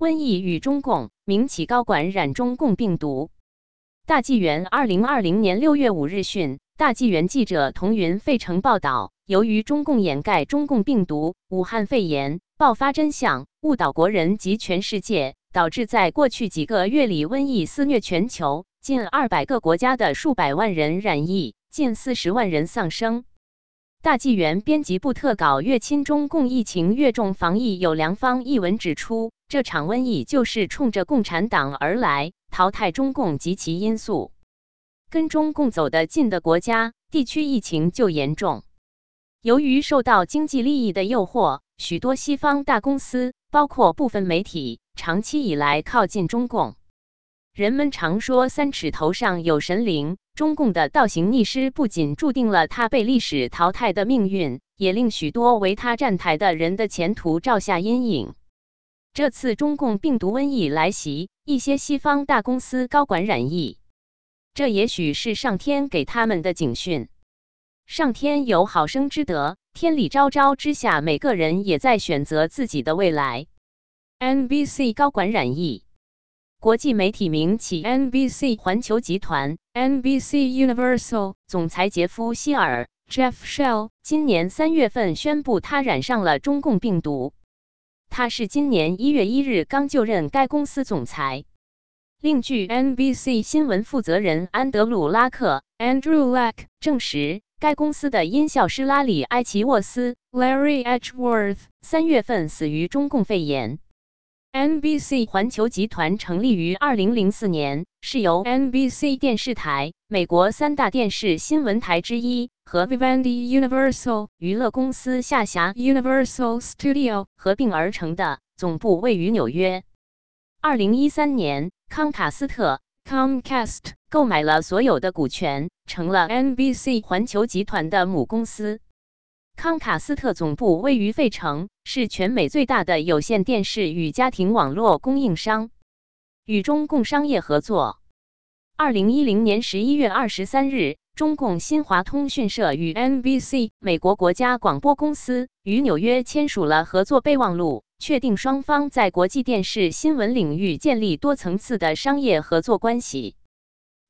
瘟疫与中共，民企高管染中共病毒。大纪元二零二零年六月五日讯，大纪元记者童云费城报道，由于中共掩盖中共病毒武汉肺炎爆发真相，误导国人及全世界，导致在过去几个月里瘟疫肆虐全球，近二百个国家的数百万人染疫，近四十万人丧生。大纪元编辑部特稿《越亲中共疫情越重防疫有良方》一文指出，这场瘟疫就是冲着共产党而来，淘汰中共及其因素。跟中共走得近的国家地区疫情就严重。由于受到经济利益的诱惑，许多西方大公司，包括部分媒体，长期以来靠近中共。人们常说“三尺头上有神灵”。中共的倒行逆施不仅注定了他被历史淘汰的命运，也令许多为他站台的人的前途照下阴影。这次中共病毒瘟疫来袭，一些西方大公司高管染疫，这也许是上天给他们的警讯。上天有好生之德，天理昭昭之下，每个人也在选择自己的未来。NBC 高管染疫。国际媒体名企 NBC 环球集团 （NBC Universal） 总裁杰夫·希尔 （Jeff Shell） 今年三月份宣布，他染上了中共病毒。他是今年一月一日刚就任该公司总裁。另据 NBC 新闻负责人安德鲁·拉克 （Andrew Lack） 证实，该公司的音效师拉里·埃奇沃斯 （Larry Edgeworth） 三月份死于中共肺炎。NBC 环球集团成立于2004年，是由 NBC 电视台（美国三大电视新闻台之一）和 Vivendi Universal 娱乐公司下辖 Universal Studio 合并而成的，总部位于纽约。2013年，康卡斯特 （Comcast） 购买了所有的股权，成了 NBC 环球集团的母公司。康卡斯特总部位于费城，是全美最大的有线电视与家庭网络供应商，与中共商业合作。二零一零年十一月二十三日，中共新华通讯社与 NBC 美国国家广播公司与纽约签署了合作备忘录，确定双方在国际电视新闻领域建立多层次的商业合作关系。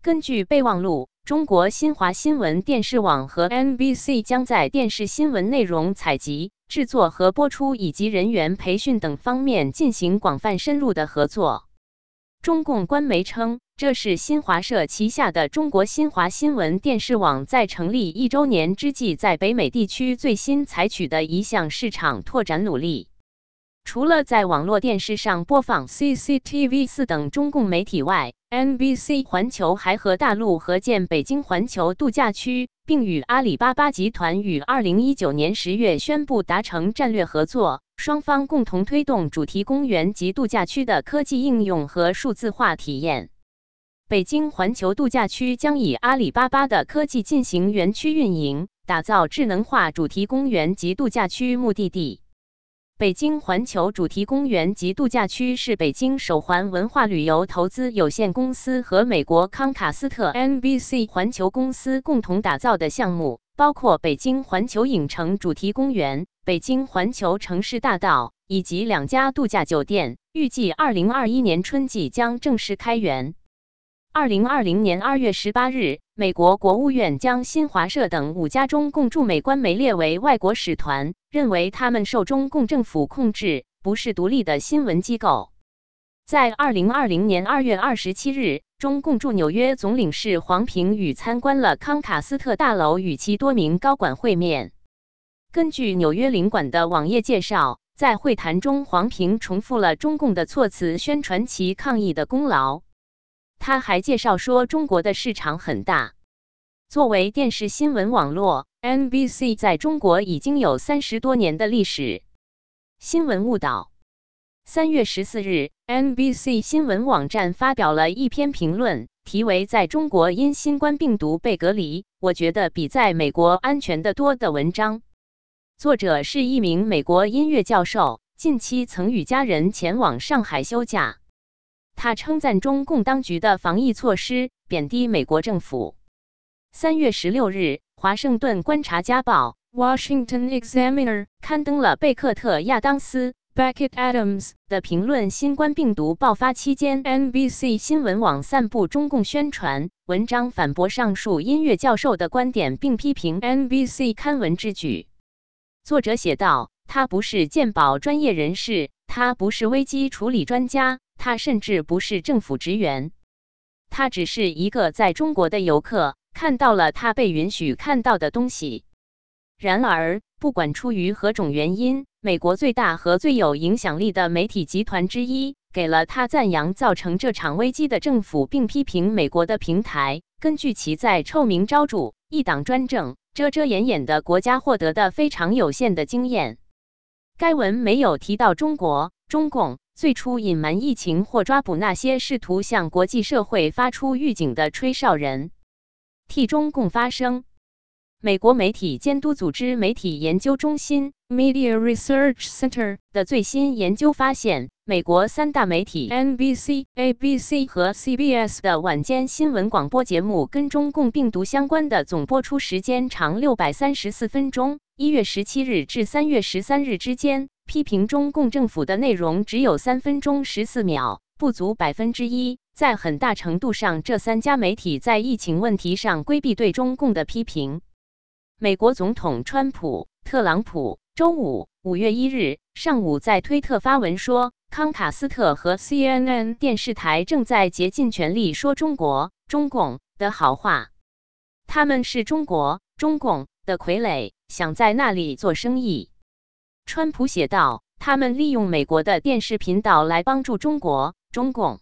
根据备忘录。中国新华新闻电视网和 NBC 将在电视新闻内容采集、制作和播出以及人员培训等方面进行广泛深入的合作。中共官媒称，这是新华社旗下的中国新华新闻电视网在成立一周年之际，在北美地区最新采取的一项市场拓展努力。除了在网络电视上播放 CCTV 四等中共媒体外，NBC 环球还和大陆合建北京环球度假区，并与阿里巴巴集团于2019年10月宣布达成战略合作，双方共同推动主题公园及度假区的科技应用和数字化体验。北京环球度假区将以阿里巴巴的科技进行园区运营，打造智能化主题公园及度假区目的地。北京环球主题公园及度假区是北京首环文化旅游投资有限公司和美国康卡斯特 （NBC） 环球公司共同打造的项目，包括北京环球影城主题公园、北京环球城市大道以及两家度假酒店。预计二零二一年春季将正式开园。二零二零年二月十八日，美国国务院将新华社等五家中共驻美官媒列为外国使团，认为他们受中共政府控制，不是独立的新闻机构。在二零二零年二月二十七日，中共驻纽约总领事黄平与参观了康卡斯特大楼，与其多名高管会面。根据纽约领馆的网页介绍，在会谈中，黄平重复了中共的措辞，宣传其抗议的功劳。他还介绍说，中国的市场很大。作为电视新闻网络，NBC 在中国已经有三十多年的历史。新闻误导。三月十四日，NBC 新闻网站发表了一篇评论，题为《在中国因新冠病毒被隔离，我觉得比在美国安全的多》的文章。作者是一名美国音乐教授，近期曾与家人前往上海休假。他称赞中共当局的防疫措施，贬低美国政府。三月十六日，《华盛顿观察家报》（Washington Examiner） 刊登了贝克特·亚当斯 Beckett Adams 的评论：新冠病毒爆发期间，NBC 新闻网散布中共宣传文章，反驳上述音乐教授的观点，并批评 NBC 刊文之举。作者写道：“他不是鉴宝专业人士，他不是危机处理专家，他甚至不是政府职员，他只是一个在中国的游客，看到了他被允许看到的东西。然而，不管出于何种原因。”美国最大和最有影响力的媒体集团之一给了他赞扬造成这场危机的政府，并批评美国的平台根据其在臭名昭著、一党专政、遮遮掩掩的国家获得的非常有限的经验。该文没有提到中国、中共最初隐瞒疫情或抓捕那些试图向国际社会发出预警的吹哨人，替中共发声。美国媒体监督组织媒体研究中心 （Media Research Center） 的最新研究发现，美国三大媒体 NBC、ABC 和 CBS 的晚间新闻广播节目跟中共病毒相关的总播出时间长六百三十四分钟。一月十七日至三月十三日之间，批评中共政府的内容只有三分钟十四秒，不足百分之一。在很大程度上，这三家媒体在疫情问题上规避对中共的批评。美国总统川普特朗普周五五月一日上午在推特发文说，康卡斯特和 CNN 电视台正在竭尽全力说中国、中共的好话。他们是中国、中共的傀儡，想在那里做生意。川普写道：“他们利用美国的电视频道来帮助中国、中共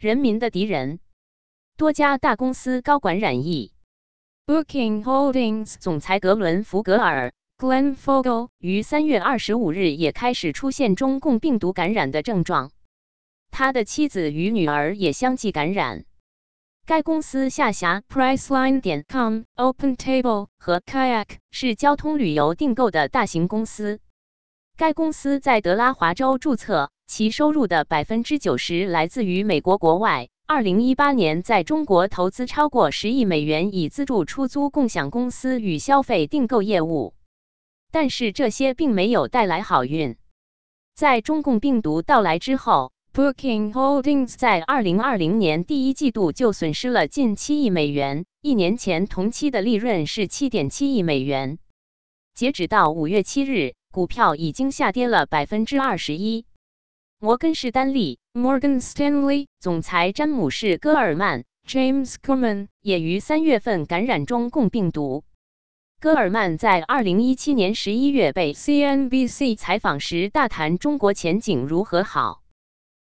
人民的敌人。”多家大公司高管染疫。Booking Holdings 总裁格伦·福格尔 （Glenn Fogel） 于三月二十五日也开始出现中共病毒感染的症状，他的妻子与女儿也相继感染。该公司下辖 Priceline 点 com、OpenTable 和 Kayak，是交通旅游订购的大型公司。该公司在德拉华州注册，其收入的百分之九十来自于美国国外。二零一八年，在中国投资超过十亿美元，以资助出租共享公司与消费订购业务。但是这些并没有带来好运。在中共病毒到来之后，Booking Holdings 在二零二零年第一季度就损失了近七亿美元，一年前同期的利润是七点七亿美元。截止到五月七日，股票已经下跌了百分之二十一。摩根士丹利 （Morgan Stanley） 总裁詹姆士·戈尔曼 （James Gorman） 也于三月份感染中共病毒。戈尔曼在二零一七年十一月被 CNBC 采访时大谈中国前景如何好。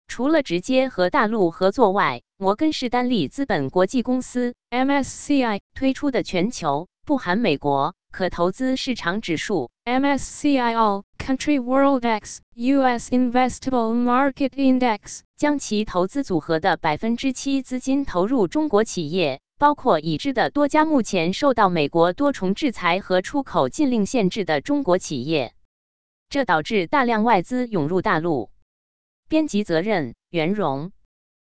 除了直接和大陆合作外，摩根士丹利资本国际公司 （MSCI） 推出的全球（不含美国）可投资市场指数 MSCI All Country World X US Investable Market Index 将其投资组合的百分之七资金投入中国企业，包括已知的多家目前受到美国多重制裁和出口禁令限制的中国企业，这导致大量外资涌入大陆。编辑责任：袁荣。